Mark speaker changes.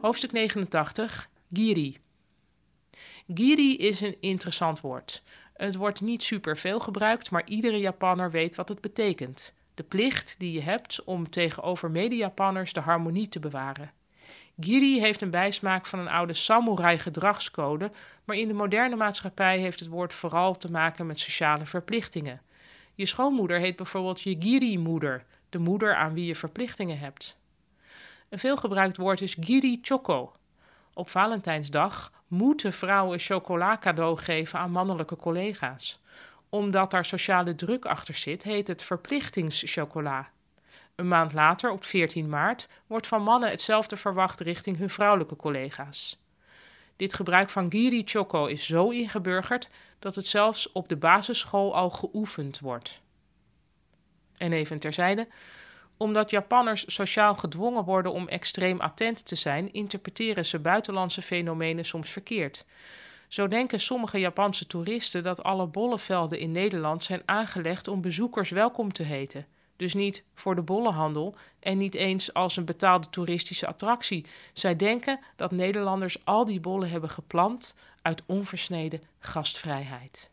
Speaker 1: Hoofdstuk 89 Giri. Giri is een interessant woord. Het wordt niet super veel gebruikt, maar iedere Japanner weet wat het betekent. De plicht die je hebt om tegenover mede-Japanners de harmonie te bewaren. Giri heeft een bijsmaak van een oude samurai-gedragscode, maar in de moderne maatschappij heeft het woord vooral te maken met sociale verplichtingen. Je schoonmoeder heet bijvoorbeeld je Giri-moeder, de moeder aan wie je verplichtingen hebt. Een veelgebruikt woord is Giri Choco. Op Valentijnsdag moeten vrouwen chocola cadeau geven aan mannelijke collega's. Omdat daar sociale druk achter zit, heet het verplichtingschocola. Een maand later, op 14 maart, wordt van mannen hetzelfde verwacht richting hun vrouwelijke collega's. Dit gebruik van giri choco is zo ingeburgerd dat het zelfs op de basisschool al geoefend wordt. En even terzijde, omdat Japanners sociaal gedwongen worden om extreem attent te zijn, interpreteren ze buitenlandse fenomenen soms verkeerd. Zo denken sommige Japanse toeristen dat alle bollevelden in Nederland zijn aangelegd om bezoekers welkom te heten. Dus niet voor de bollenhandel en niet eens als een betaalde toeristische attractie. Zij denken dat Nederlanders al die bollen hebben geplant uit onversneden gastvrijheid.